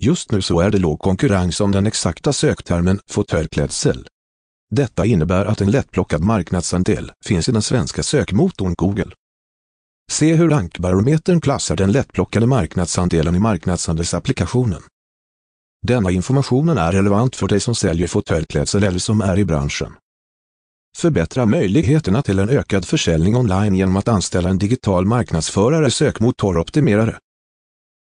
Just nu så är det låg konkurrens om den exakta söktermen fåtöljklädsel. Detta innebär att en lättplockad marknadsandel finns i den svenska sökmotorn Google. Se hur rankbarometern klassar den lättplockade marknadsandelen i marknadsandelsapplikationen. Denna informationen är relevant för dig som säljer fåtöljklädsel eller som är i branschen. Förbättra möjligheterna till en ökad försäljning online genom att anställa en digital marknadsförare sökmotoroptimerare.